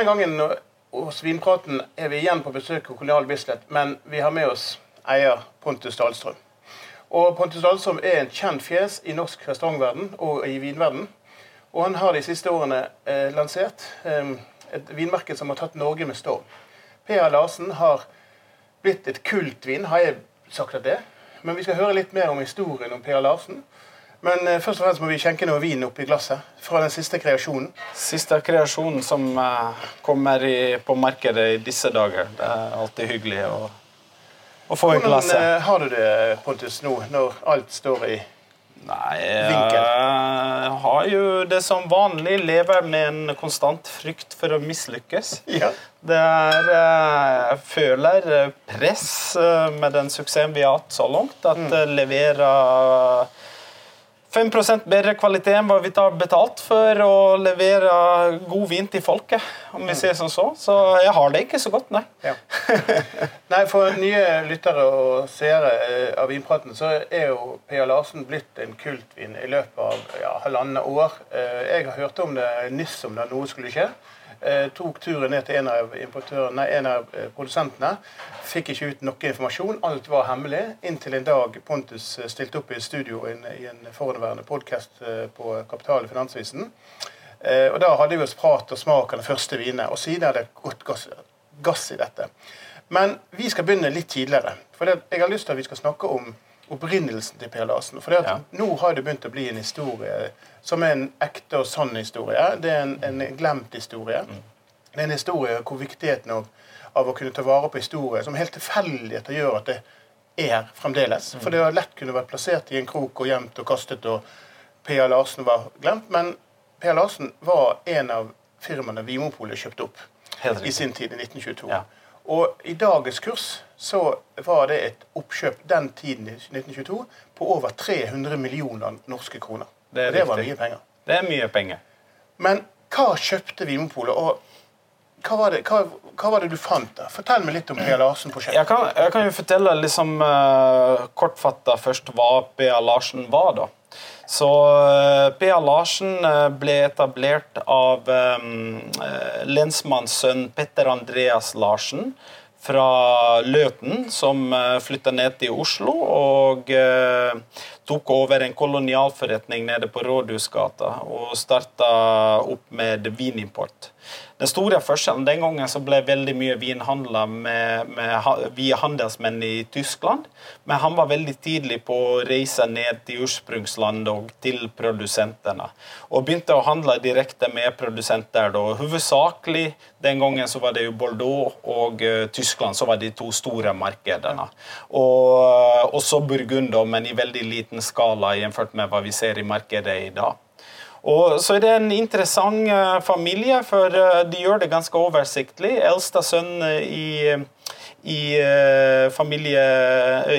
Denne gangen hos Vinpraten er vi igjen på besøk hos Kolonial Bislett, men vi har med oss eier Pontus Dahlstrøm. Og Pontus Dahlstrøm er en kjent fjes i norsk restaurantverden og i vinverden. Og han har de siste årene eh, lansert eh, et vinmerke som har tatt Norge med storm. P.A. Larsen har blitt et kultvin, har jeg sagt at det. Men vi skal høre litt mer om historien om Per Larsen. Men eh, først og fremst må vi skjenke noe vin oppi glasset fra den siste kreasjonen. Siste kreasjonen som eh, kommer i, på markedet i disse dager. Det er alltid hyggelig å, å få i Hvordan glasset. eh, har du det, Pontus, nå når alt står i Nei, vinkel? jeg har jo det som vanlig. Lever med en konstant frykt for å mislykkes. Ja. Det er eh, Jeg føler eh, press eh, med den suksessen vi har hatt så langt. At det leverer 5% bedre kvalitet enn hva vi tar betalt for å levere god vin til folket, om vi sier som så. Så jeg har det ikke så godt, nei. Ja. Nei, For nye lyttere og seere eh, av Vinpraten så er jo P.A. Larsen blitt en kultvin i løpet av ja, halvannet år. Eh, Jeg har hørt om det nyss om det noe skulle skje. Eh, tok turen ned til en av, nei, en av eh, produsentene. Fikk ikke ut noe informasjon. Alt var hemmelig. Inntil en dag Pontus eh, stilte opp i studio i en, i en forhåndværende podkast på Kapital i Finansvisen. Og Da hadde vi oss prat og smak av den første vinen, og siden er det gått gass, gass i dette. Men vi skal begynne litt tidligere. For det, jeg har lyst til at vi skal snakke om opprinnelsen til Per Larsen. For Ja. nå har det begynt å bli en historie som er en ekte og sann historie. Det er en, en glemt historie. Det er en historie hvor viktigheten av, av å kunne ta vare på historie som helt tilfeldigheter gjør at det er her fremdeles. For det har lett kunne vært plassert i en krok og gjemt og kastet, og P.A. Larsen var glemt. Men P.A. Larsen var en av firmaene Vimopolet kjøpte opp i sin tid, i 1922. Ja. Og i dagens kurs så var det et oppkjøp den tiden, i 1922, på over 300 millioner norske kroner. Det det var mye penger. Det er mye penger. Men hva kjøpte Vinmonopolet, og hva var, det, hva, hva var det du fant der? Fortell meg litt om Per Larsen-prosjektet. Jeg jeg kan jo fortelle liksom uh, kortfatta først hva P.A. Larsen var, da. Så uh, P.A. Larsen eh, ble etablert av um, lensmannssønn Petter Andreas Larsen fra Løten, som flytta ned til Oslo og uh, tok over en kolonialforretning nede på Rådhusgata og starta opp med vinimport. Den store forskjellen Den gangen så ble veldig mye vin handla via handelsmenn i Tyskland, men han var veldig tidlig på å reise ned til ursprungslandet og til produsentene. Og begynte å handle direkte med produsenter. da. Hovedsakelig den gangen så var det jo Bordeaux og uh, Tyskland som var de to store markedene. Og uh, også Burgund, men i veldig liten skala jevnt med hva vi ser i markedet i dag. Og så er det en interessant eh, familie, for eh, de gjør det ganske oversiktlig. Eldste sønn eh, i, i, familie,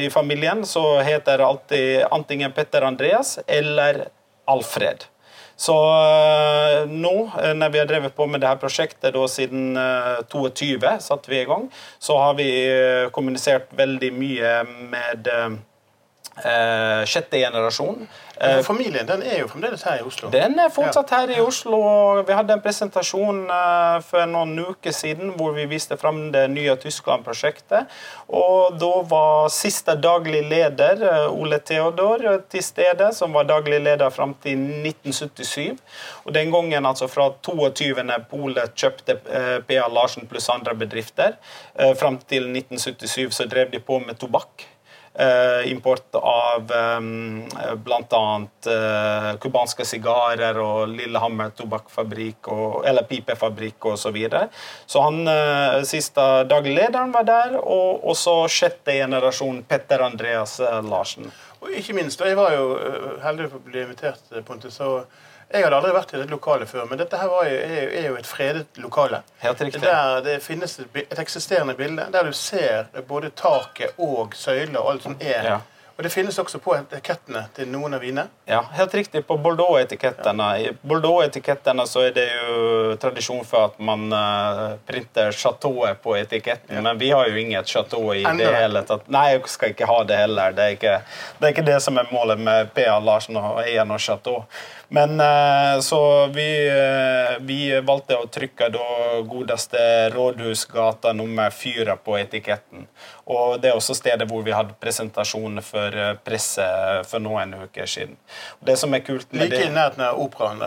i familien så heter alltid antingen Petter Andreas eller Alfred. Så nå, når vi har drevet på med dette prosjektet da, siden eh, 22, satt vi i gang, så har vi kommunisert veldig mye med eh, sjette generasjon. Eh, familien den er jo fremdeles her i Oslo. den er fortsatt her i Oslo. Vi hadde en presentasjon eh, for noen uker siden hvor vi viste fram det nye Tyskland-prosjektet. Og Da var siste daglig leder, eh, Ole Theodor, til stede, som var daglig leder fram til 1977. Og Den gangen, altså fra 22. Polet kjøpte eh, P.A. Larsen pluss andre bedrifter, eh, fram til 1977 så drev de på med tobakk. Eh, import av um, bl.a. Uh, cubanske sigarer og Lillehammer tobakksfabrikk eller pipefabrikk osv. Så, videre. så han uh, siste daglig lederen var der, og også sjette generasjon Petter Andreas eh, Larsen. Og ikke minst, jeg var jo heldig for å bli invitert, Pontus. og Jeg hadde aldri vært i dette lokalet før, men dette her var jo, er, jo, et fredet lokale. Helt riktig. Der det finnes et, et eksisterende bilde der du ser både taket og søyler og alt som er. Ja. Og det finnes også på etikettene til noen av vinene? Ja, helt riktig. På Bordeaux-etikettene I Bordeaux-etikettene så er det jo tradisjon for at man uh, printer chateauet på etiketten, ja. men vi har jo inget chateau i Enda. det hele tatt. Nei, jeg skal ikke ha det heller. Det er ikke det, er ikke det som er målet med P.A. Larsen og Eian og Chateau. Men uh, så vi, uh, vi, valgte å trykke da godeste Rådhusgata nummer fire på etiketten. Og det er også stedet hvor vi hadde presentasjon for eh, presse for noen uker siden. Det som er kult med like i nærheten av operaen?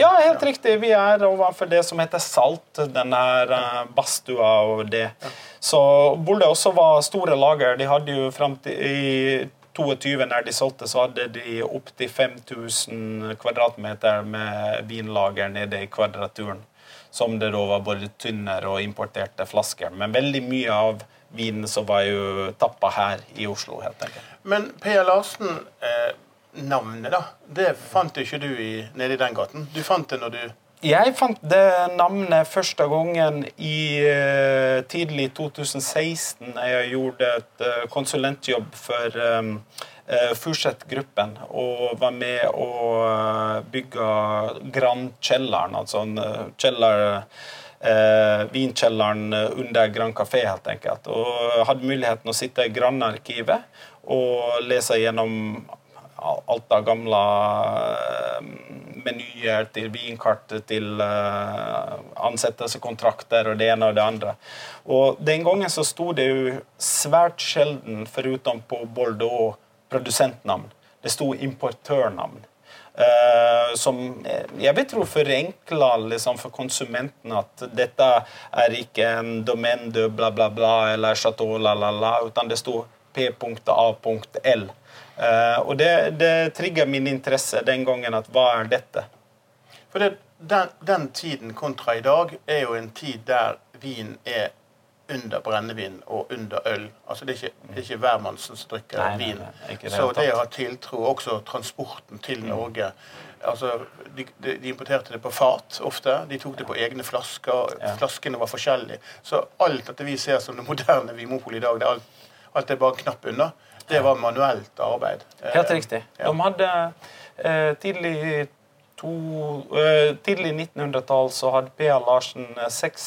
Ja, helt ja. riktig. Vi er overfor det som heter Salt, denne uh, badstua og det. Ja. Så hvor det også var store lager. De hadde jo fram til i 22, når de solgte, så hadde de opptil 5000 kvadratmeter med vinlager nede i Kvadraturen. Som det da var både tynnere og importerte flasker. Men veldig mye av vinen som var jo tappa her i Oslo. helt enkelt. Men Per Larsen, eh, navnet, da, det fant ikke du i, nede i den gaten. Du fant det når du jeg fant det navnet første gangen i uh, tidlig 2016. Jeg gjorde et uh, konsulentjobb for um, uh, Furseth-gruppen og var med å bygge Grand Kjelleren, altså en kjeller eh, vinkjelleren under Grand Café, helt enkelt. Og hadde muligheten å sitte i Grandarkivet og lese gjennom alt av gamle eh, menyer til vinkart til uh, ansettelseskontrakter og det ene og det andre. Og Den gangen så sto det jo svært sjelden, foruten på Bordeaux, produsentnavn. Det sto importørnavn. Uh, som jeg vil tro forenkler liksom, for konsumenten at dette er ikke en domaine de bla, bla, bla eller chateau la, la, la, utan det sto p.a.l. Uh, eh, og det, det trigger min interesse den gangen at hva er dette? For det, den, den tiden kontra i dag er jo en tid der vin er under brennevin og under øl. Altså Det er ikke, det er ikke hvermannsen som drikker nei, vin. Nei, nei, så det å ha tiltro, også transporten til mm. Norge altså de, de, importerte det på fat ofte. De tok det på egne flasker. Flaskene var forskjellige. Så alt dette vi ser som det moderne Vinmopolet i dag, det er alt, alt er bare en knapp unna, det var manuelt arbeid. Helt riktig. Ja. De hadde eh, tidlig to, eh, tidlig 1900-tall så hadde P.A. Larsen eh, seks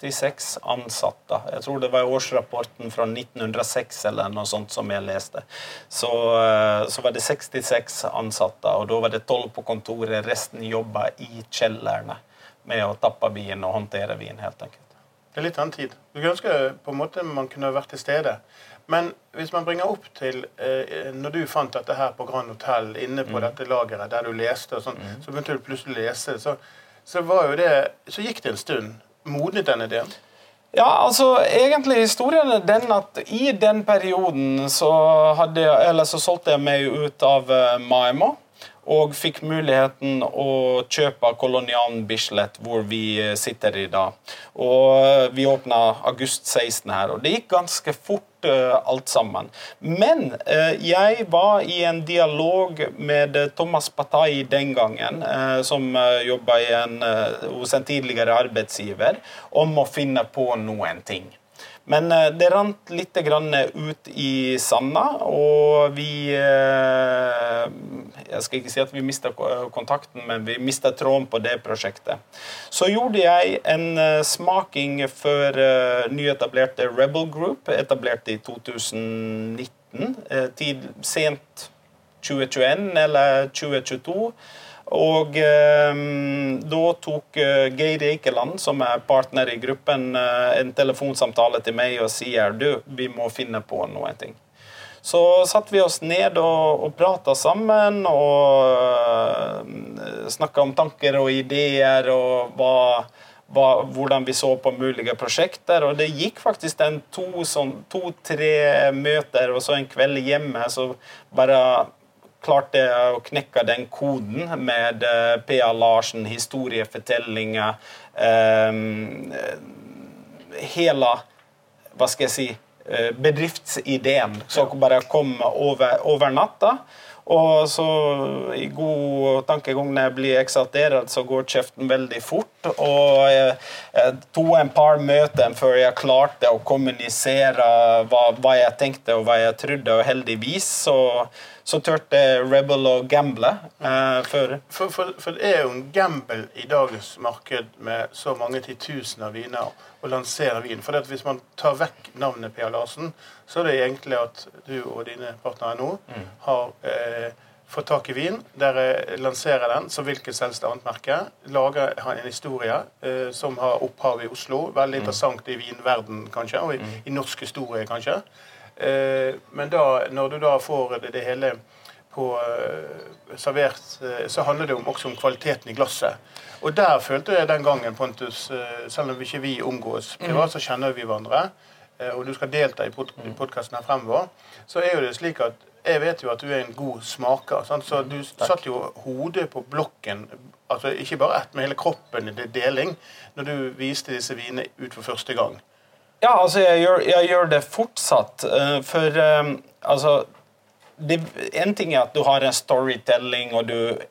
66 ansatte. Jeg tror det var årsrapporten fra 1906 eller noe sånt som jeg leste. Så, eh, så var det 66 ansatte, og da var det 12 på kontoret. Resten jobba i kjellerne med å tappe vin og håndtere vin, helt enkelt. Det er litt annen tid. Du kunne ønske på en måte man kunne vært til stede. Men hvis man bringer opp til eh, Når du fant dette her på Grand Hotell, inne på mm. dette lageret der du leste, og sånn, mm. så begynte du plutselig å lese, så, så, var jo det, så gikk det en stund modnet den ideen? Ja, altså egentlig historien er den at i den perioden så, hadde, eller så solgte jeg meg ut av uh, Maimo og fikk muligheten å kjøpe Kolonialen Bislett, hvor vi eh, sitter i dag. Og eh, vi åpna august 16 her, og det gikk ganske fort alt sammen. Men jeg var i en dialog med Thomas Patai den gangen, som jobba hos en tidligere arbeidsgiver, om å finne på noen ting. Men eh, det rant litt ut i sanda, og vi eh, Jeg skal ikke si at vi mista kontakten, men vi mista tråden på det prosjektet. Så gjorde jeg en eh, smaking for nyetablerte Rebel Group, etablert i 2019. Tid, sent 2021 eller 2022. Og eh, da tok eh, Geir Eikeland, som er partner i gruppen, eh, en telefonsamtale til meg og sier du, vi må finne på noe. ting. Så satte vi oss ned og, og prata sammen og uh, eh, snakka om tanker og ideer og hva, hva, hvordan vi så på mulige prosjekter. Og det gikk faktisk to-tre sånn, to, møter og så en kveld hjemme. Så bare klarte å knekke den koden med uh, P.A. Larsen, historiefortellinger um, Hele hva skal jeg si, uh, bedriftsideen som bare kom over, over natta. Og så i god tankegang når jeg blir eksaltert, så går kjeften veldig fort. Og jeg, jeg tok en par møter før jeg klarte å kommunisere hva, hva, jeg tenkte og hva jeg trodde, og heldigvis så, så turte Rebel å gamble. Eh, for, for, for, for, det er jo en gamble i dagens marked med så mange titusener viner å lansere vin. For hvis man tar vekk navnet Per Larsen, så er det egentlig at du og dine partnere nå mm. har eh, fått tak i vin. Dere lanserer den som hvilket som helst annet merke. Lager en historie eh, som har opphav i Oslo. Veldig mm. interessant i vinverden, kanskje, og i, mm. i norsk historie, kanskje. Eh, men da, når du da får det, hele på uh, servert, uh, så handler det om, også om kvaliteten i glasset. Og der følte jeg den gangen, Pontus, selv om ikke vi omgås privat, så kjenner vi hverandre, og du skal delta i, pod podkasten her fremover, så er jo det slik at jeg vet jo at du er en god smaker. Sant? Så du Takk. satt jo hodet på blokken, altså ikke bare ett, men hele kroppen i deling, når du viste disse vinene ut for første gang. Ja, altså jeg gjør, jeg gjør det fortsatt. For altså det, En ting er at du har en storytelling, og du eh,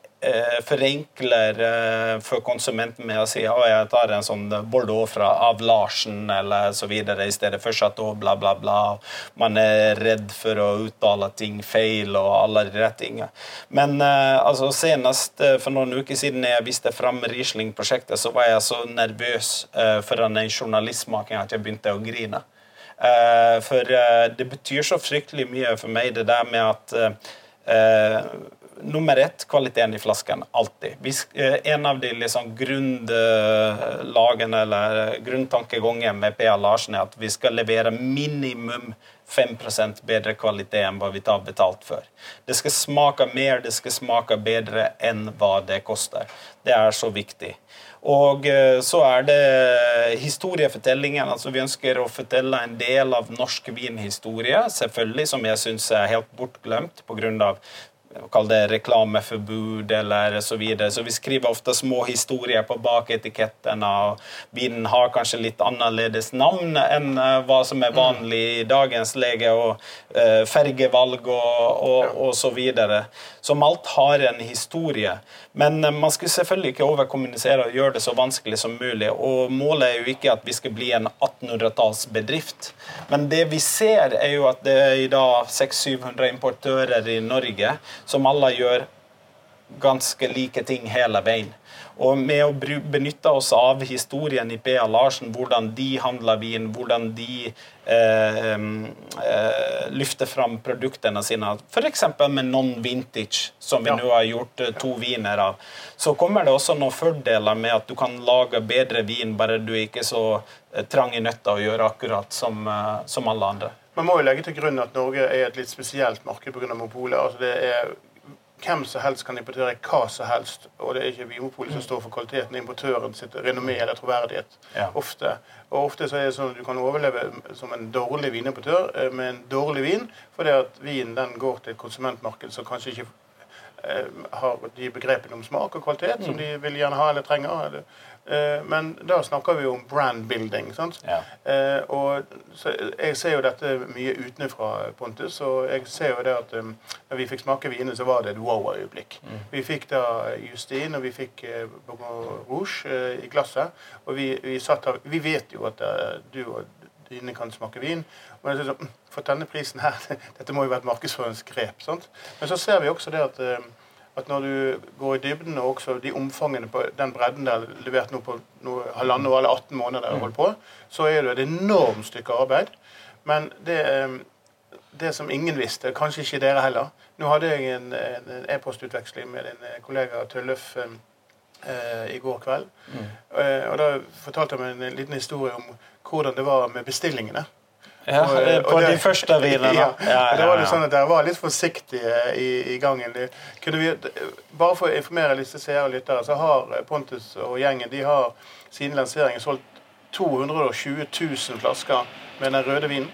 forenkler eh, for konsumenten med å si at jeg tar en sånn Bordeaux fra, av Larsen eller så videre, i stedet for Chateau, bla, bla, bla. Man er redd for å uttale ting feil og alle de rette tingene. Men eh, altså, senest eh, for noen uker siden jeg viste fram Riesling-prosjektet, så var jeg så nervøs eh, foran en journalistmaking at jeg begynte å grine. For det betyr så fryktelig mye for meg, det der med at nummer ett, kvaliteten i flasken. Alltid. Vi, en av de liksom grunnlagene eller grunntankegangen med P.A. Larsen er at vi skal levere minimum 5% bedre kvalitet enn hva vi tar betalt for. Det skal smake mer, det skal smake bedre enn hva det koster. Det er så viktig. Og eh, så er det historiefortellingen. altså Vi ønsker å fortelle en del av norsk vinhistorie, selvfølgelig, som jeg syns er helt bortglemt pga. Kall det reklameforbud eller så videre. Så vi skriver ofte små historier på baketikettene. og Vinen har kanskje litt annerledes navn enn eh, hva som er vanlig i dagens lege, og uh, fergevalg og, og, og, så videre. Som alt har en historie. Men uh, man skal selvfølgelig ikke overkommunisere og gjøre det så vanskelig som mulig. Og målet er jo ikke at vi skal bli en 1800-tallsbedrift. Men det vi ser, er jo at det er i dag 600-700 importører i Norge som alle gjør ganske like ting hele veien. Og med å benytte oss av historien i P.A. Larsen, hvordan de handler vin, hvordan de eh, eh, løfter fram produktene sine, f.eks. med non-vintage, som vi ja. nå har gjort eh, to viner av, så kommer det også noen fordeler med at du kan lage bedre vin, bare du ikke er så eh, trang i nøtta å gjøre akkurat som, eh, som alle andre. Man må jo legge til grunn at Norge er et litt spesielt marked pga. monopolet. Altså det er hvem som helst kan importere hva som helst. Og det er ikke Vinmonopolet som står for kvaliteten, importøren sitt renommé eller troverdighet. Ja. Ofte. Og ofte så er det sånn at du kan overleve som en dårlig vinimportør eh, med en dårlig vin, fordi at vinen den går til et konsumentmarked som kanskje ikke eh, har de begrepene om smak og kvalitet som mm. de vil gjerne ha eller trenger. Eller, men da snakker vi om brand building. Ja. Eh, og jeg ser jo dette mye utenfra, Pontus. Og jeg ser jo det at um, når vi fikk smake vinene, så var det et wow-øyeblikk. Mm. Vi fikk da Justin, og vi fikk Bourgogne Rouge i glasset. Og vi, vi, her, vi vet jo at du og dine kan smake vin. Men så, sånn, for denne prisen her, dette må jo være et markedsføringsgrep. Sant? Men så ser vi også det at at når du går i dybden, og også de omfangene på den bredden der levert nå på noe, halvannet år eller 18 måneder, holdt på, så er det et enormt stykke arbeid. Men det, det, som ingen visste, kanskje ikke dere heller Nå hadde jeg en e-postutveksling med din kollega Tølløf eh, i går kveld. Mm. Eh, og Da fortalte jeg meg en liten historie om hvordan det var med bestillingene. Ja, og, på og det, de første vinene. Ja, ja, det var litt sånn at Dere var litt forsiktige i, i gangen. Vi, bare for å informere disse seere og lyttere, så har Pontus og gjengen de har siden lanseringen solgt 220 000 flasker med den røde vinen.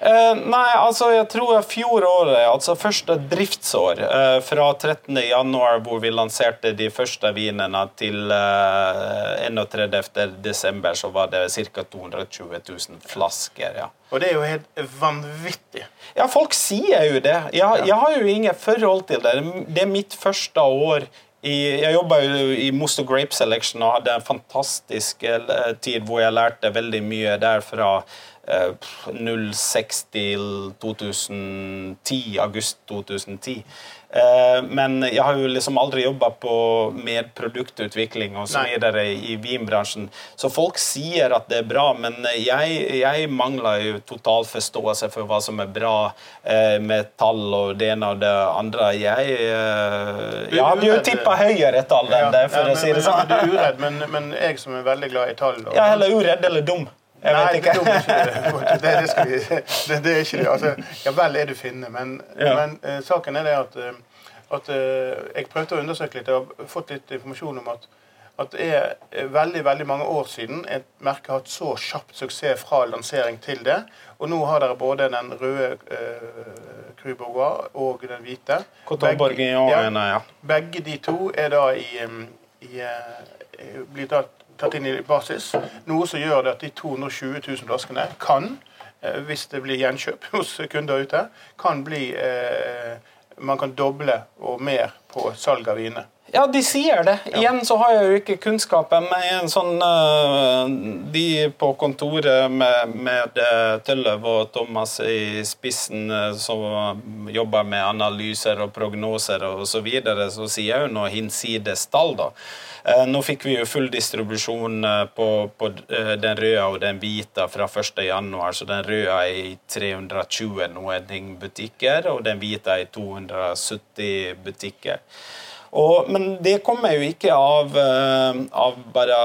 Eh, nei, altså jeg tror fjoråret, altså første driftsår, eh, fra 13. januar hvor vi lanserte de første vinene, til eh, 31. desember, så var det ca. 220 000 flasker. ja. Og det er jo helt vanvittig. Ja, folk sier jo det. Jeg, jeg har jo ingen forhold til det. Det er mitt første år i, jeg jobba i Mosto Grape Selection og hadde en fantastisk eh, tid hvor jeg lærte veldig mye der fra 06 til 2010, august 2010. Eh, men jeg har jo liksom aldri jobba med produktutvikling og så videre i vinbransjen. Så folk sier at det er bra, men jeg, jeg mangler jo total forståelse for hva som er bra eh, med tall og det ene og det andre. Jeg, eh, jeg hadde jo tippa høyere tall enn det, for ja, å si det sånn. Men, men, men jeg som er veldig glad i tall og, Ja, heller uredd eller dum. Jeg Nei, vet ikke. det, det, det, det, skal vi, det, det er ikke det. Altså, ja vel er du finne, men, Ja. men uh, saken er det at, eh, at uh, jeg prøvde å undersøke litt. Jeg har fått litt informasjon om at, at det er veldig veldig mange år siden et merke har hatt så kjapt suksess fra lansering til det. Og nå har dere både den røde uh, Cru og den hvite. Begge- ja. Begge de to er da i, i, i blir da tatt inn i basis. Noe som gjør det at de 220 000 flaskene kan, eh, hvis det blir gjenkjøp hos kunder ute, kan bli eh, Man kan doble og mer på salg av viner. Ja, de sier det. Igjen så har jeg jo ikke kunnskapen. Men en sånn, øh, de på kontoret med, med øh, Tølløv og Thomas i spissen, øh, som jobber med analyser og prognoser og så videre, så sier jeg jo noe hinsides tall, da. Eh, Nå fikk vi jo full distribusjon på, på den røde og den hvite fra 1.1, så den røde er i 320 noen butikker, og den hvite er i 270 butikker. Og, men det kommer jo ikke av, eh, av bare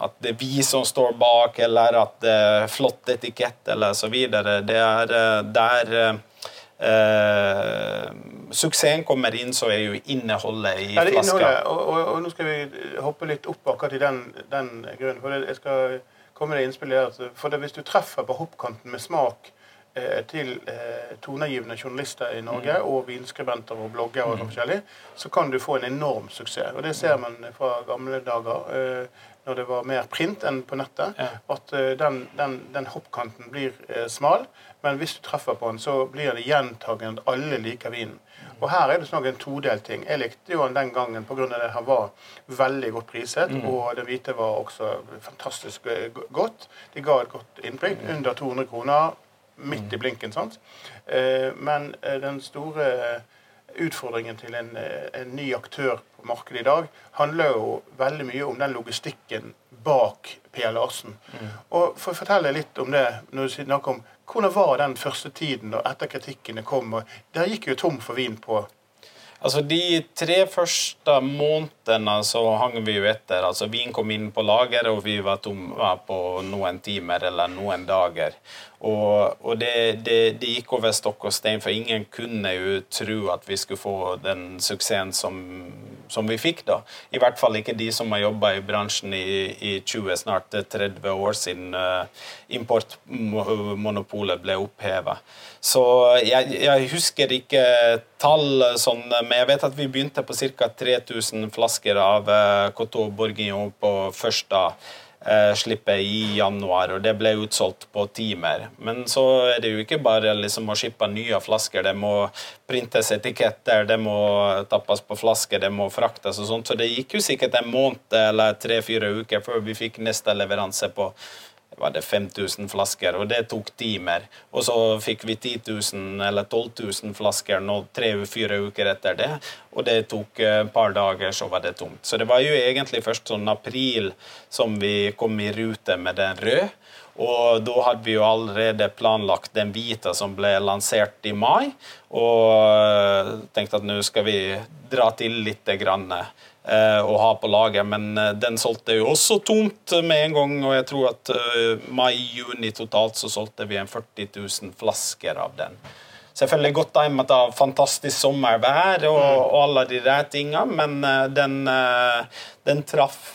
at det er vi som står bak, eller at det er flott etikett, eller så videre. Det er eh, der eh, suksessen kommer inn, så er jo innholdet i Ja, det flaska. og, og, og nå skal vi hoppe litt opp akkurat i den, den grunnen. For jeg skal komme med innspill innspillet her. For det, hvis du treffer på hoppkanten med smak eh, til eh, toneangivende journalister i Norge, Mm. og vinskribenter og blogger og sånn forskjellig, så kan du få en enorm suksess. Og Det ser man fra gamle dager, eh, når det var mer print enn på nettet. At eh, den, den, den hoppkanten blir eh, smal, men hvis du treffer på den, så blir det gjentagende at alle liker vinen. Og her er det snakk om en todelt ting. Jeg likte jo den den gangen pga. det her var veldig godt priset, og det hvite var også fantastisk eh, godt. De ga et godt innblikk, under 200 kroner, midt i blinken. sant? Eh, Men eh, den store utfordringen til en, eh, en ny aktør på markedet i dag handler jo veldig mye om den logistikken bak Pia Larsen. Og For å fortelle litt om det, når du snakker om hvordan var den første tiden da etter kritikkene kom? og Der gikk jo tom for vin på Altså De tre første månedene så hang vi jo etter. Altså Vin kom inn på lager, og vi var tomme på noen timer eller noen dager. Og, og det, det, det gikk over stokk og stein, for ingen kunne jo tro at vi skulle få den suksessen som, som vi fikk. da. I hvert fall ikke de som har jobba i bransjen i, i 20, snart 30 år siden uh, importmonopolet ble oppheva. Så jeg, jeg husker ikke tall sånn, men jeg vet at vi begynte på ca. 3000 flasker av uh, Coteau Bourguignon på første eh, slippet i januar, og det ble utsolgt på timer. Men så er det jo ikke bare liksom å skippe nye flasker, det må printes etiketter, det må tappes på flasker, det må fraktes og sånt, så det gikk jo sikkert en måned eller tre-fire uker før vi fikk neste leveranse på var det 5000 flasker, og det tok timer. Og så fikk vi 10 000 eller 12 000 flasker nå tre-fire uker etter det, og det tok eh, et par dager, så var det tomt. Så det var jo egentlig først sånn april som vi kom i rute med den røde. Og da hadde vi jo allerede planlagt den hvite som ble lansert i mai, og eh, tenkte at nå skal vi dra til litt grann eh, og ha på laget, men eh, den solgte jo også tomt med en gang, og jeg tror at eh, mai-juni totalt så solgte vi en 40 000 flasker av den. Selvfølgelig godt timet av fantastisk sommervær og, og alle de der tinga, men den, den traff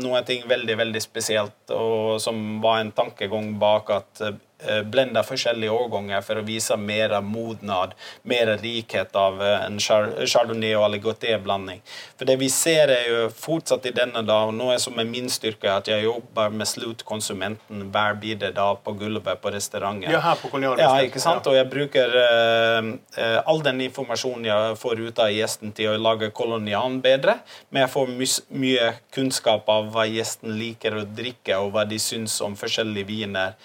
noe ting veldig, veldig spesielt, og som var en tankegang bak at eh, blende forskjellige årganger for å vise mer modnad, mer rikhet av eh, en chardonnay- og aligoté-blanding. For det vi ser er jo fortsatt i denne da, og nå er som er min styrke, at jeg jobber med slutkonsumenten hver bide da på gulvet på restauranten. Ja, her på Kolonial. Ja, ikke sant? Og jeg bruker uh, all den informasjonen jeg får ut av gjesten til å lage kolonialen bedre, men jeg får my mye kunnskap av hva gjesten liker å drikke, og hva de syns om forskjellige viner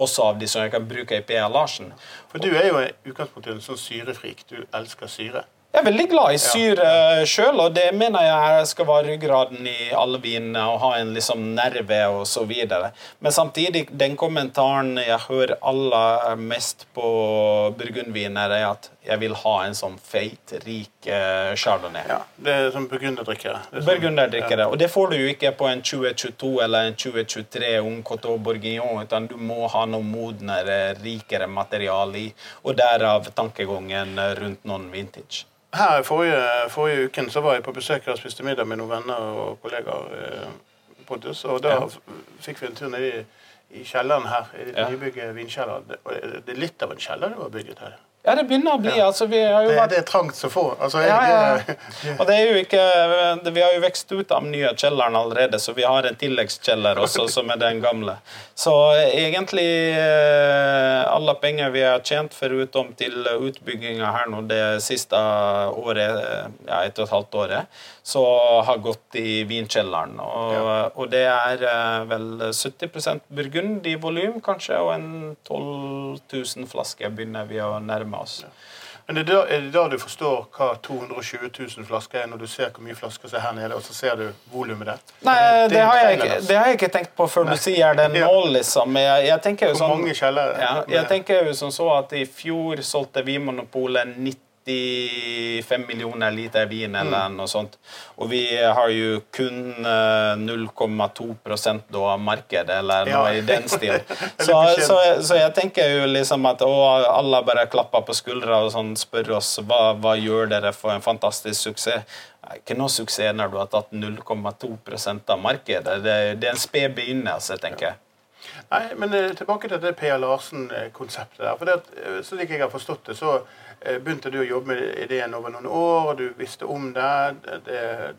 også av de som jeg kan bruke i P.A. Larsen. For du er jo i utgangspunktet en sånn syrefrik. Du elsker syre. Jeg er veldig glad i syre ja. sjøl, og det mener jeg skal være ryggraden i alle vinene. Og ha en liksom nerve og så videre. Men samtidig, den kommentaren jeg hører aller mest på burgundviner, er at jeg vil ha en sånn feit, rik uh, chardonnay. Ja, Det er som burgunderdrikkere. Sånn, burgunderdrikkere. Ja. Og det får du jo ikke på en 2022 eller en 2023 Ung Coteau Bourguignon, utan du må ha noe modnere, rikere materiale i. Og derav tankegangen rundt noen vintage. Her Forrige, forrige uken så var jeg på besøk og spiste middag med noen venner og kollegaer. Eh, Pontus, og Da ja. fikk vi en tur ned i, i kjelleren her. i ja. nybygget vinkjeller. Det, det er litt av en kjeller det var bygget her. Ja, det begynner å bli. Ja. altså vi har jo det, vært... det er trangt så få. Altså, ja, ja. Og det er jo ikke Vi har jo vokst ut av nye kjelleren allerede, så vi har en tilleggskjeller også, som er den gamle. Så egentlig eh, alle penger vi har tjent, foruten til utbygginga her nå det siste året, ja, ett og et halvt året, så har gått i vinkjelleren. Og, og det er eh, vel 70 burgund i volum, kanskje, og en 12 000 flasker begynner vi å nærme oss. Ja. Men er det, da, er det, da, du forstår hva 220 000 flasker er, når du ser hvor mye flasker som er her nede, og så ser du volumet der? Nei, det, det, har jeg, det, har jeg ikke, tenkt på før Nei. du sier det nå, liksom. Jeg, jeg tenker jo hvor sånn, mange kjellere? Ja, jeg tenker jo sånn så at i fjor solgte Vinmonopolet 90 95 millioner liter vin eller mm. noe sånt. Og vi har jo kun 0,2 eh, av markedet, eller noe ja. i den stil. Så, så, så, jeg tenker jo liksom at å, alle bare klapper på skuldra og sånn spør oss hva, hva gjør dere for en fantastisk suksess. Ikke noe suksess når du har tatt 0,2% av markedet. Det, det, er en sped begynnelse, tenker jeg. Nei, men eh, tilbake til det P.A. Larsen-konseptet. der, for det, eh, Slik jeg har forstått det, så Eh, begynte du å jobbe med ideen over noen år, du visste om det. Det,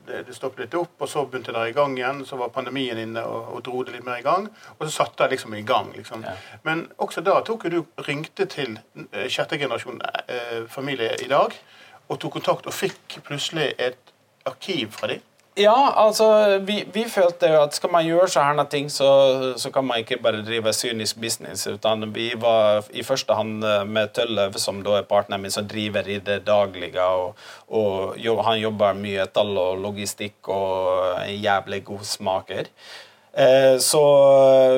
det, det stoppet litt opp, og så begynte det i gang igjen. Så var pandemien inne og, og dro det litt mer i gang. Og så satte det liksom i gang. liksom. Ja. Men også da tok du ringte til eh, sjette generasjon eh, familie i dag og tok kontakt og fikk plutselig et arkiv fra dem. Ja, altså, vi, vi, følte jo at skal man gjøre sånne ting, så, så, kan man ikke bare drive kynisk business. utan Vi var i første hand eh, med Tølløv, som da er partneren min, som driver i det daglige. og, og Han jobber mye tall og logistikk og jævlig god smaker. Eh, så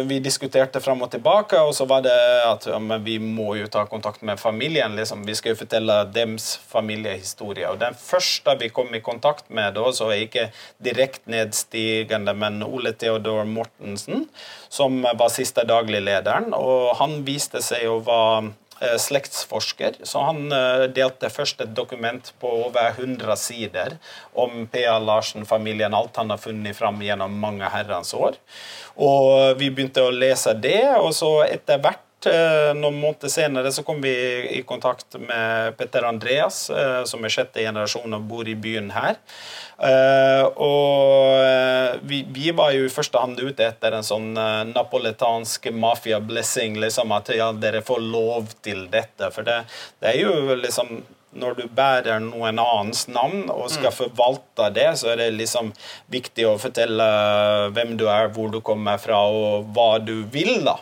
vi diskuterte fram og tilbake, og så var det at ja, vi må jo ta kontakt med familien. Liksom. Vi skal jo fortelle deres familiehistorie. Og den første vi kom i kontakt med, da, så er ikke direkte nedstigende, men Ole Theodor Mortensen, som var siste daglig lederen. Og han viste seg å være Eh, slektsforsker, så han eh, delte først et dokument på over 100 sider om P.A. Larsen-familien, alt han har funnet fram gjennom mange herrens år. Og vi begynte å lese det, og så etter hvert eh, noen måneder senere så kom vi i kontakt med Petter Andreas, som er sjette generasjon og bor i byen her. Uh, og vi, vi, var jo i første hand ute etter en sånn napoletansk mafia-blessing. Liksom, at ja, dere får lov til dette. For det, det, er jo liksom Når du bærer noen annens navn og skal mm. forvalte det, så er det liksom viktig å fortelle hvem du er, hvor du kommer fra, og hva du vil. da.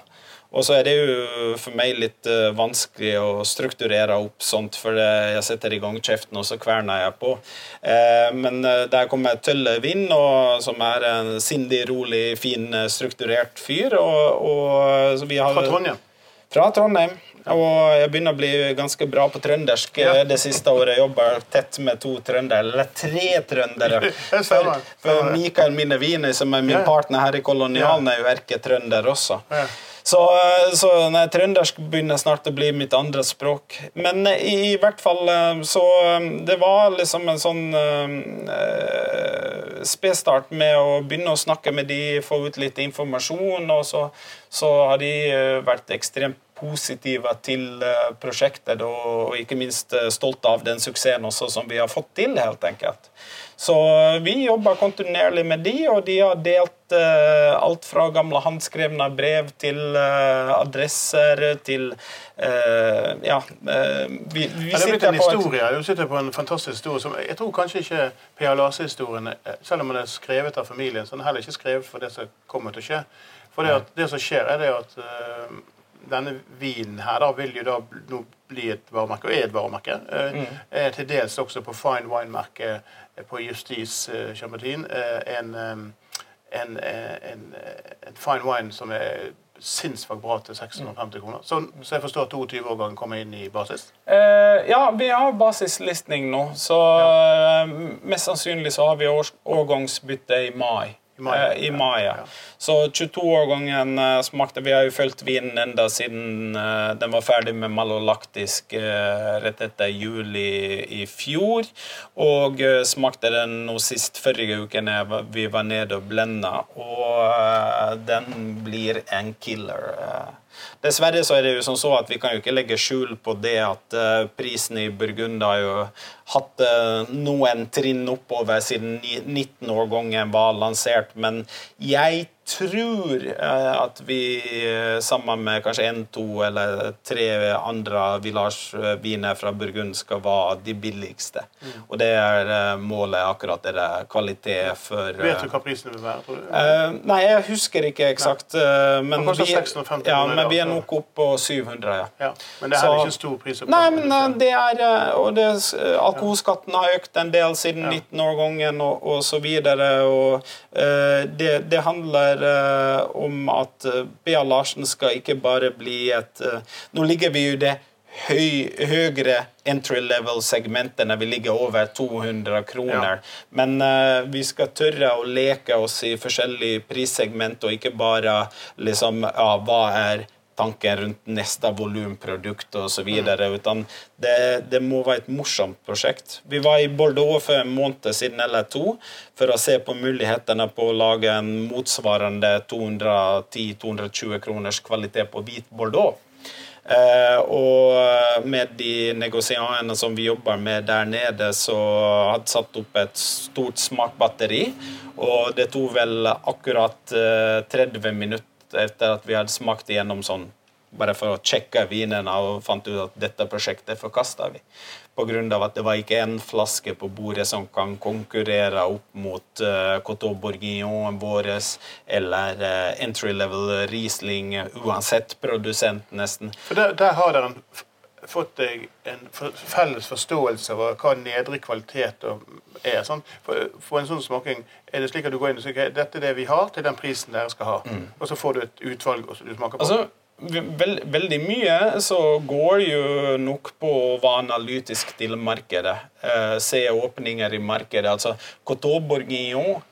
Og så er det jo for meg litt uh, vanskelig å strukturere opp sånt, for jeg setter i gang kjeften, og så kverner jeg på. Uh, men der kommer Tøllevin, som er en sindig, rolig, fin, strukturert fyr. Og, og, har, fra Trondheim? Fra Trondheim. Og jeg begynner å bli ganske bra på trøndersk ja. det siste året. Jeg jobber tett med to trøndere, eller tre trøndere. For, for Mikael Minnevini, som er min partner her i Kolonialen, er jo erketrønder også. Så, eh, så nei, trøndersk begynner snart å bli mitt andre språk. Men i, i hvert fall eh, så eh, Det var liksom en sånn uh, spedstart med å begynne å snakke med de, få ut litt informasjon, og så, så har de vært ekstremt positive til eh, prosjektet og ikke minst eh, stolte av den suksessen også som vi har fått til, helt enkelt. Så vi jobber kontinuerlig med de, og de har delt uh, alt fra gamle håndskrevne brev til uh, adresser til uh, Ja. vi, vi ja, det er blitt en historie. Du sitter på en fantastisk historie som jeg tror kanskje ikke P.A. Lase-historien, selv om den er skrevet av familien, så den er heller ikke skrevet for det som kommer til å skje. For det, at, det som skjer, er det at denne vinen her da vil jo da nå bli et varemerke, og er et varemerke. Eh, mm. Til dels også på fine wine-merket eh, på Justis uh, Chambertin. En, en, en, en, fine wine som er sinnssykt bra til 650 kroner. Så, så jeg forstår at 22-årgangen kommer inn i basis? Eh, ja, vi har basislistning nå. Så ja. uh, mest sannsynlig så har vi årgangsbytte i mai. I mai, eh, i mai ja. Så 22-årgangen eh, smakte Vi har jo fulgt vinen enda siden eh, den var ferdig med malolaktisk rett etter juli i fjor. Og smakte den nå sist forrige uke da vi var nede og blenda. Og den blir en killer. Dessverre så er det jo sånn så at vi kan jo ikke legge skjul på det at uh, prisen i Burgund har jo hatt uh, noen trinn oppover siden 19-årgangen var lansert, men jeg tror uh, at vi sammen med kanskje en, to eller tre andre village-viner fra Burgund skal være de billigste. Mm. Og det er målet akkurat det der kvalitet for Vet du hva prisen vil være? tror du? nei, jeg husker ikke eksakt. men, vi, ja, men vi er nok opp på 700, ja. ja. Men det er så, ikke stor pris? Nei, men uh, det er uh, Og det, uh, alkoholskatten har økt en del siden ja. 19-årgangen og, og så videre. Og det, det, handler om at Bea Larsen skal ikke bare bli et Nå ligger vi jo det høy, høyere entry level-segmentet når vi ligger over 200 kroner. Ja. Men uh, vi skal tørre å leke oss i forskjellige prissegment, og ikke bare liksom ja, hva er tanken rundt neste volumprodukt osv. Mm. Utan det, det, må være et morsomt prosjekt. Vi var i Bordeaux for en måned siden eller to for å se på mulighetene på å lage en motsvarende 210-220 kroners kvalitet på hvit Bordeaux. Eh, og med de negosiantene som vi jobber med der nede, så hadde satt opp et stort smartbatteri. Og det tok vel akkurat eh, 30 minutter etter at vi hadde smakt igjennom sånn bare for å sjekke vinene og fant ut at dette prosjektet forkasta vi. Pga. at det var ikke én flaske på bordet som kan konkurrere opp mot uh, Coteau Bourguignon vår eller uh, entry level Riesling, uansett produsent, nesten. For Der, der har dere fått deg en felles forståelse av hva nedre kvalitet er. Sånn. For, for, en sånn smaking er det slik at du går inn og sier okay, dette er det vi har til den prisen dere skal ha. Mm. Og så får du et utvalg og du smaker på. Altså, Veld, veldig mye så går jo nok på å være analytisk til markedet. Eh, se åpninger i markedet. Altså, Coteau Bourguignon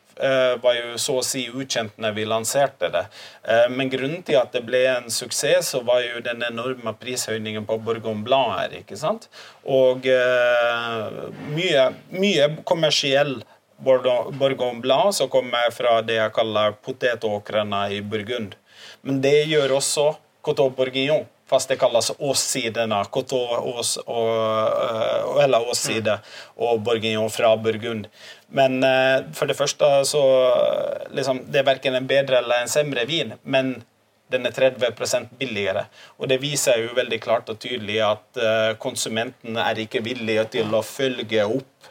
var jo så å si ukjent når vi lanserte det. Eh, men grunnen til at det ble en suksess, så var jo den enorme prishøyningen på Bourgogne Blanc her. ikke sant? Og eh, mye, mye kommersiell Bourgogne Blanc som kommer fra det jeg kaller potetåkrene i Burgund. Men det gjør også Coteau Bourguignon, fast det kalles åssidene. Coteau ås eh, eller åsside og Bourguignon fra Burgund. Men eh, for det første så liksom, Det er verken en bedre eller en semre vin, men den er 30% billigere. Og det viser jo veldig klart og tydelig at konsumentene konsumenten er ikke villige til å følge opp Eh,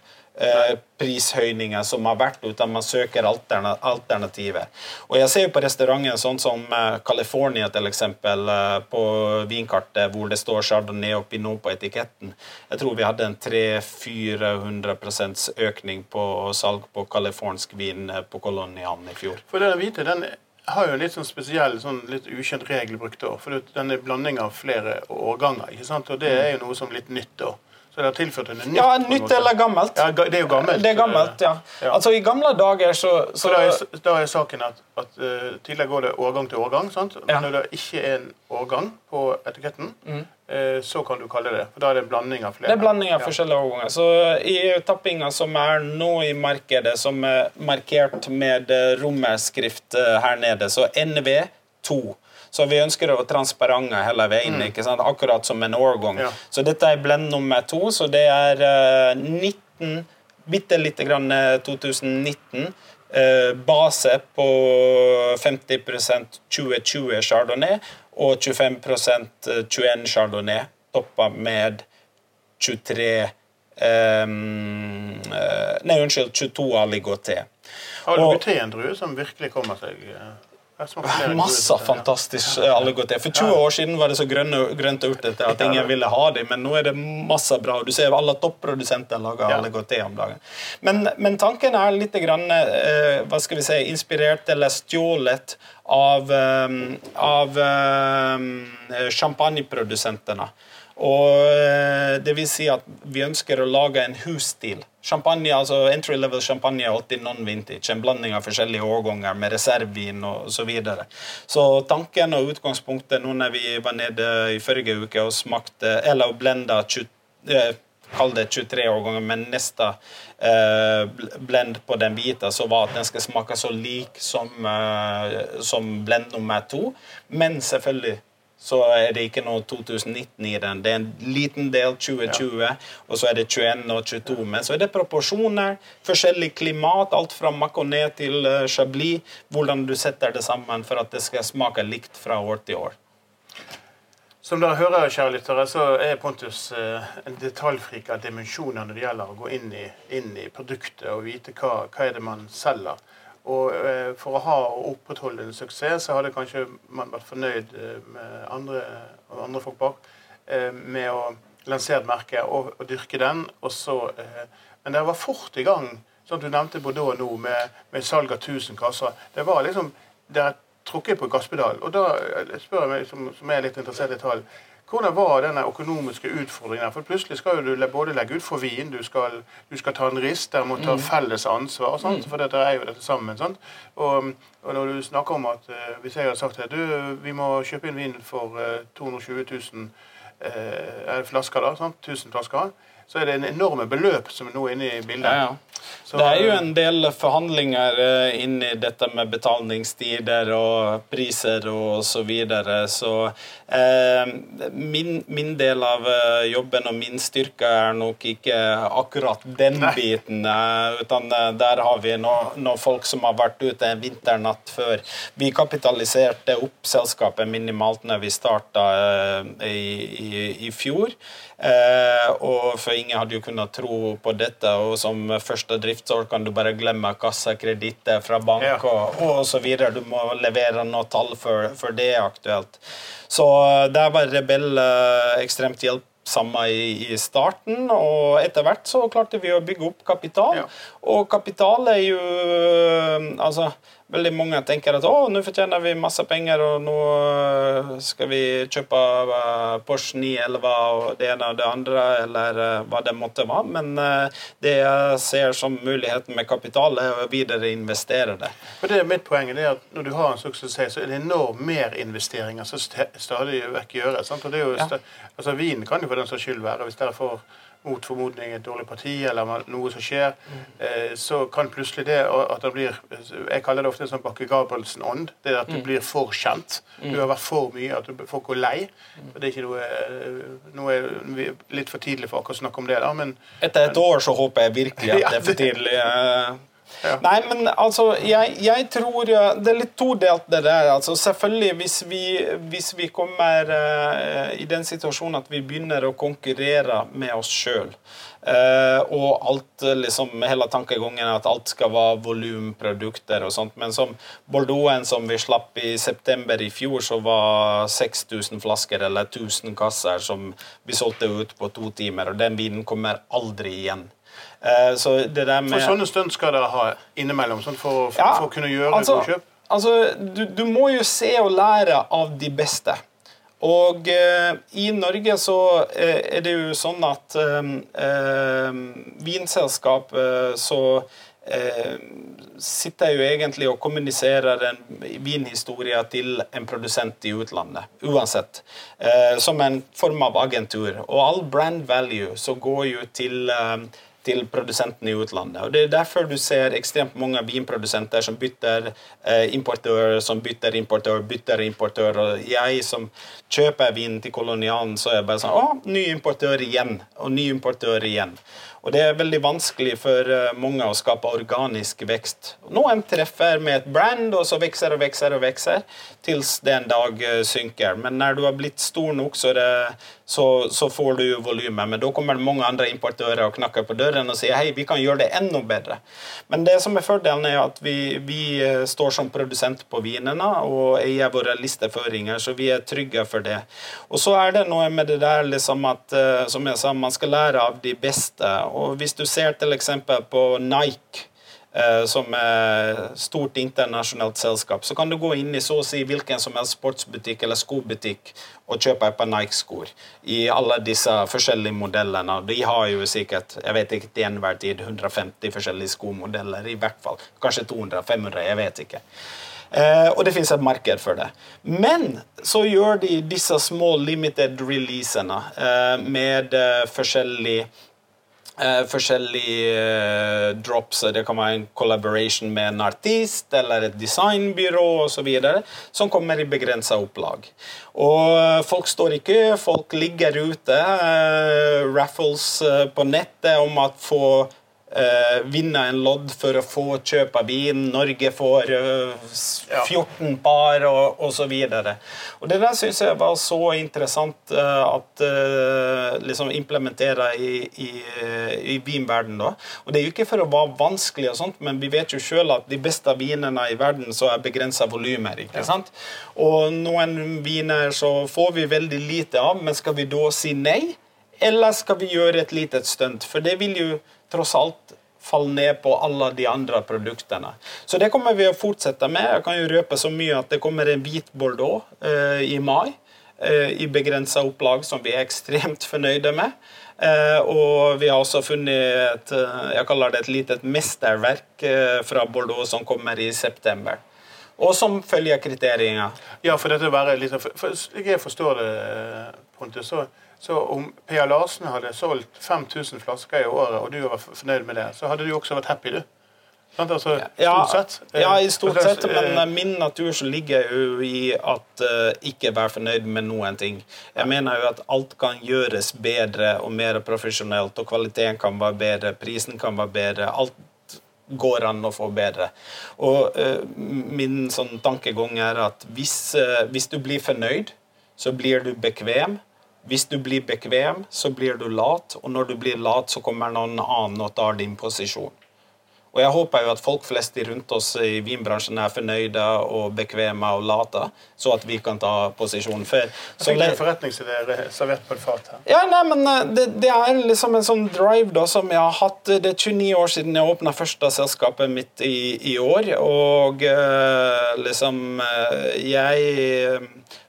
prishøyninger som har vært, uten man søker alternativer. Og Jeg ser jo på restauranter sånn som eh, California eksempel, eh, på vinkartet, hvor det står Chardonnay og Pinot på etiketten. Jeg tror vi hadde en 300-400% økning på salg på californsk vin på Kolonian i fjor. For den vite, den har jo en litt sånn spesiell, sånn litt ukjent regel brukt da. For den er blanding av flere årganger. ikke sant? Og det er jo noe som er litt nytt da. Så det er tilført en nytt? Ja, nytt eller gammelt. Ja, det er jo gammelt. Det er gammelt, ja. ja. Altså, I gamle dager så, så... Da, er, da, er, saken at, at uh, tidligere går det årgang til årgang. sant? Men ja. når det ikke er en årgang på etiketten, mm. uh, så kan du kalle det For da er det en blanding av flere. Det er blanding av forskjellige årganger. Så i tappinga som er nå i markedet, som er markert med romerskrift her nede, så NV2 Så vi ønsker å være transparente hele veien, sant? akkurat som en årgang. Ja. Så dette er blend nummer to, så det er eh, 19 Bitte lite grann eh, 2019. Eh, base på 50% 2020 chardonnay og 25% 21 chardonnay, toppa med 23 ehm, eh, Nei, unnskyld, 22 aligoté. Aligoté er en drue som virkelig kommer seg flere Masse fantastisk eh, aligoté. For 20 år siden var det så grønne, grønt og urtete at ingen ville ha dem, men nå er det masse bra. Du ser alle topprodusenter lager aligoté om dagen. Men, men tanken er litt grann, eh, hva skal vi si, inspirert eller stjålet av, um, av um, champagneprodusentene. Og eh, det vil si at vi ønsker å lage en husstil. Champagne, altså Entry level champagne er alltid non-vintage. En blanding av forskjellige årganger med reservevin og så videre. Så tanken og utgangspunktet nå når vi var nede i forrige uke og smakte, eller blenda 20, eh, Kall det 23 årganger, men neste eh, blend på den biten så var at den skal smake så lik som, eh, som blend nummer to. Men selvfølgelig så er det ikke noe 2019 i den. Det er en liten del 2020, og så er det 21 og 22. Men så er det proporsjoner, forskjellig klimat, alt fra Maconnais til eh, Chablis. Hvordan du setter det sammen for at det skal smake likt fra år til år. Som dere hører, kjære lyttere, så er Pontus eh, en detaljfrik av dimensjoner når det gjelder å gå inn i, inn i produktet og vite hva, hva er det man selger. Og eh, For å ha og opprettholde en suksess, så hadde kanskje man vært fornøyd eh, med andre, andre folk bak eh, med å lansere et merke og, og dyrke den. Og så, men dere var fort i gang. sånn Du nevnte Bordeaux nå med, med salg av 1000 kasser. Det var liksom, Dere trukket på gasspedal. Og da spør jeg meg, som, som er litt interessert i tall, hvordan var denne økonomiske utfordringen? For plutselig skal du både legge ut for vin, du skal, du skal ta en rist, der må ta felles ansvar, sant? for dette er jo dette sammen. Sant? Og, og når du snakker om at eh, hvis jeg hadde sagt at du, vi må kjøpe inn vin for eh, 220 000 eh, flasker, da, sant? 1000 flasker, så er det en enorme beløp som er nå inne i bildet. Ja, ja. Så, Det er jo en del forhandlinger eh, inn i dette med betalingstider og priser og så videre. Så eh, min, min del av eh, jobben og min styrke er nok ikke akkurat den Nei. biten. Eh, utan der har vi noen noe folk som har vært ute en vinternatt før. Vi kapitaliserte opp selskapet minimalt når vi starta eh, i, i, i fjor. Eh, og for ingen hadde jo kunnet tro på dette. Og som første driftsår kan du bare glemme kassakreditter fra bank Ja. og, osv. Du må levere noe tall før, før det er aktuelt. Så der var Rebell eh, ekstremt hjelpsomme i, i starten, og etter hvert så klarte vi å bygge opp kapital. Ja. Og kapital er jo eh, Altså, veldig mange tenker at å, nå fortjener vi masse penger, og nå eh, skal vi kjøpe eh, Porsche 911 og det ene og det andre, eller eh, hva det måtte være. Men det jeg ser som muligheten med kapital, er å videre investere det. For det er mitt poeng det er at Når du har en suksess, så er det enorm merinvesteringer som stadig vekk gjøres. Sant? Og det er jo Ja. altså Vin kan jo for den saks skyld være, hvis dere får mot formodning et dårlig parti eller noe som skjer, eh, så kan plutselig det at det blir Jeg kaller det ofte en sånn Bakke Gabrielsen-ånd. Det er at du blir for kjent. Du har vært for mye. at du, Folk går lei. Og det er ikke noe, eh, noe vi- Litt for tidlig for akkurat å snakke om det, da, men Etter et år så håper jeg virkelig at det er for tidlig. eh. Ja. Nei, men altså, jeg, jeg tror eh, Det er litt todelt, det der. Altså, selvfølgelig, hvis vi, hvis vi kommer uh, i den situasjonen at vi begynner å konkurrere med oss sjøl, og alt eh, liksom Hele tankegangen at alt skal være volumprodukter og sånt, men som Bordeauxen som vi slapp i september i fjor, så var 6000 flasker eller 1000 kasser som vi solgte ut på to timer, og den vinen kommer aldri igjen. Eh, Så det der med For sånne stunt skal dere ha innimellom sånn for, for, Ja, for å kunne gjøre altså, gode kjøp. Altså, du, du må jo se og lære av de beste. Og eh, i Norge så eh, er det jo sånn at eh, eh, vinselskap så eh, sitter jo egentlig og kommuniserer en vinhistorie til en produsent i utlandet, uansett. Eh, som en form av agentur. Og all brand value så går jo til, eh, til produsentene i utlandet. Og Det er derfor du ser ekstremt mange vinprodusenter som bytter eh, importør, som bytter importør, bytter importør. Og jeg som kjøper vin til kolonialen, så er jeg bare sånn Å, ny importør igjen. Og ny importør igjen. Og det er veldig vanskelig for eh, mange å skape organisk vekst. Noen treffer med et brand, og så vokser og vokser og vokser, til det en dag eh, synker. Men når du har blitt stor nok, så, er det, så, så får du jo volumet. Men da kommer det mange andre importører og knakker på døren og sier hei, vi kan gjøre det enda bedre. Men det som er fordelen, er at vi, vi eh, står som produsent på vinene og eier våre listeføringer, så vi er trygge for det. Og så er det noe med det der liksom at, som jeg sa, man skal lære av de beste. Og hvis du ser til eksempel på Nike, eh, som er stort internasjonalt selskap, så kan du gå inn i så å si hvilken som helst sportsbutikk eller skobutikk og kjøpe et par Nike-skor i alle disse forskjellige modellene. De har jo sikkert jeg vet ikke til enhver tid 150 forskjellige skomodeller, i hvert fall. Kanskje 200-500, jeg vet ikke. Eh, og det fins et marked for det. Men så gjør de disse små limited releasene eh, med eh, forskjellig eh, forskjellige uh, drops. Det kan være en collaboration med en artist eller et designbyrå osv. som kommer i begrensa opplag. Og uh, folk står i kø, folk ligger ute. Eh, raffles eh, på nettet om at få eh, vinne en lodd for å få kjøp av bil. Norge får uh, 14 par, og osv. Og det der syns jeg var så interessant uh, at uh, liksom implementere i, i, i vinverden da. Og det er jo ikke for å være vanskelig, og sånt, men vi vet jo sjøl at de beste vinene i verden så er begrensa volumer. ikke sant? Og noen viner så får vi veldig lite av, men skal vi da si nei? Eller skal vi gjøre et lite stunt? For det vil jo tross alt falle ned på alle de andre produktene. Så det kommer vi å fortsette med. Jeg kan jo røpe så mye at det kommer en hvit bordeaux eh, i mai. Eh, I begrensa opplag som vi er ekstremt fornøyde med. Eh, og vi har også funnet et, eh, jeg kaller det et lite mesterverk eh, fra Bordeaux som kommer i september. Og som følger kriteriene. Ja, for dette være litt, for, for, jeg forstår det, Pontus, så så om Pia Larsen hadde solgt 5000 flasker i året, og du var fornøyd med det, så hadde du også vært happy, du. Altså, stort sett. Ja, i stort sett, men min natur så ligger jo i at uh, ikke være fornøyd med noen ting. Jeg mener jo at alt kan gjøres bedre og mer profesjonelt, og kvaliteten kan være bedre, prisen kan være bedre. alt går an å få bedre. Og uh, Min sånn tankegang er at hvis, uh, hvis du blir fornøyd, så blir du bekvem. Hvis du blir bekvem, så blir du lat, og når du blir lat, så kommer noen annen og tar din posisjon. Og jeg håper jo at folk flest rundt oss i vinbransjen er fornøyde og bekvemme og late, så at vi kan ta posisjon. For, så det er forretningsidé servert på et fat her. Ja, nei, men eh, det, det, er liksom en sånn drive da, som jeg har hatt. Det er 29 år siden jeg åpna første selskapet mitt i, i år, og uh, liksom Jeg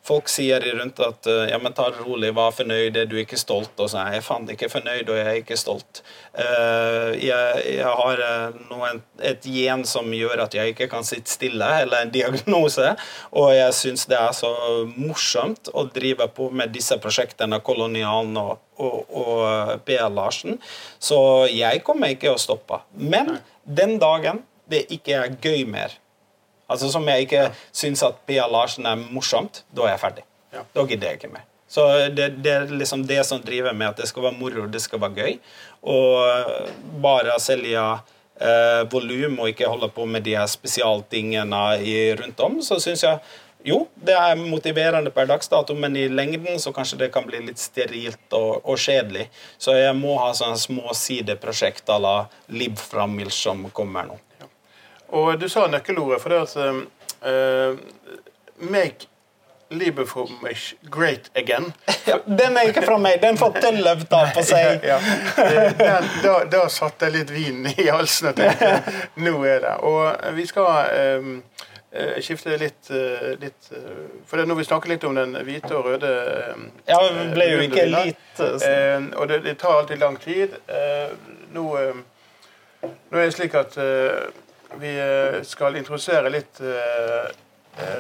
Folk sier rundt at ja, men ta det rolig, vær fornøyd, er du ikke stolt? Og så er jeg faen ikke fornøyd, og jeg er ikke stolt. Uh, jeg, jeg, har noen, et gen som gjør at jeg ikke kan sitte stille, eller en diagnose. Og jeg syns det er så morsomt å drive på med disse prosjektene, Kolonialen og, og, og P.L. Larsen. Så jeg kommer ikke å stoppe. Men den dagen det ikke er gøy mer, Altså Som jeg ikke ja. syns at Pia Larsen er morsomt, da er jeg ferdig. Ja. Da gidder jeg ikke mer. Så det, det, er liksom det som driver med at det skal være moro, det skal være gøy. Og bare selge eh, volum og ikke holde på med de her spesialtingene rundt om, så syns jeg jo, det er motiverende per dagsdato, men i lengden så kanskje det kan bli litt sterilt og, og kjedelig. Så jeg må ha sånne små sideprosjekt à la Lib Framil som kommer nå. Og du sa nøkkelordet, for det at uh, Make Liebeformish great again. Ja, den er ikke fra meg. Den får Telløv ta på seg. ja, ja. Den, da, da satte jeg litt vin i halsen og tenkte nå er det. Og vi skal um, skifte litt, litt For nå vi snakker litt om den hvite og røde Ja, det ble jo ikke litt um, Og det, det, tar alltid lang tid. Uh, nå, nå, er det slik at vi eh, skal introdusere litt uh,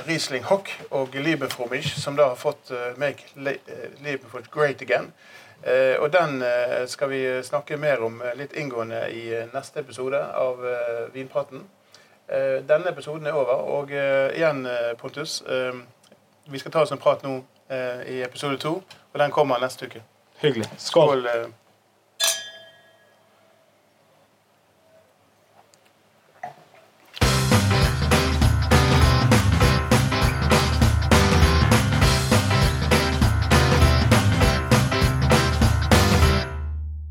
Riesling Hock og Liebeformisch, som da har fått Make Liebeformisch Great Again. Eh, og den eh, skal vi snakke mer om eh, litt inngående i eh, neste episode av eh, Vinpraten. Eh, denne episoden er over, og eh, igjen, eh, Pontus, eh, vi skal ta oss en prat nå eh, i episode to, og den kommer neste uke. Hyggelig. Skål. Skål. eh.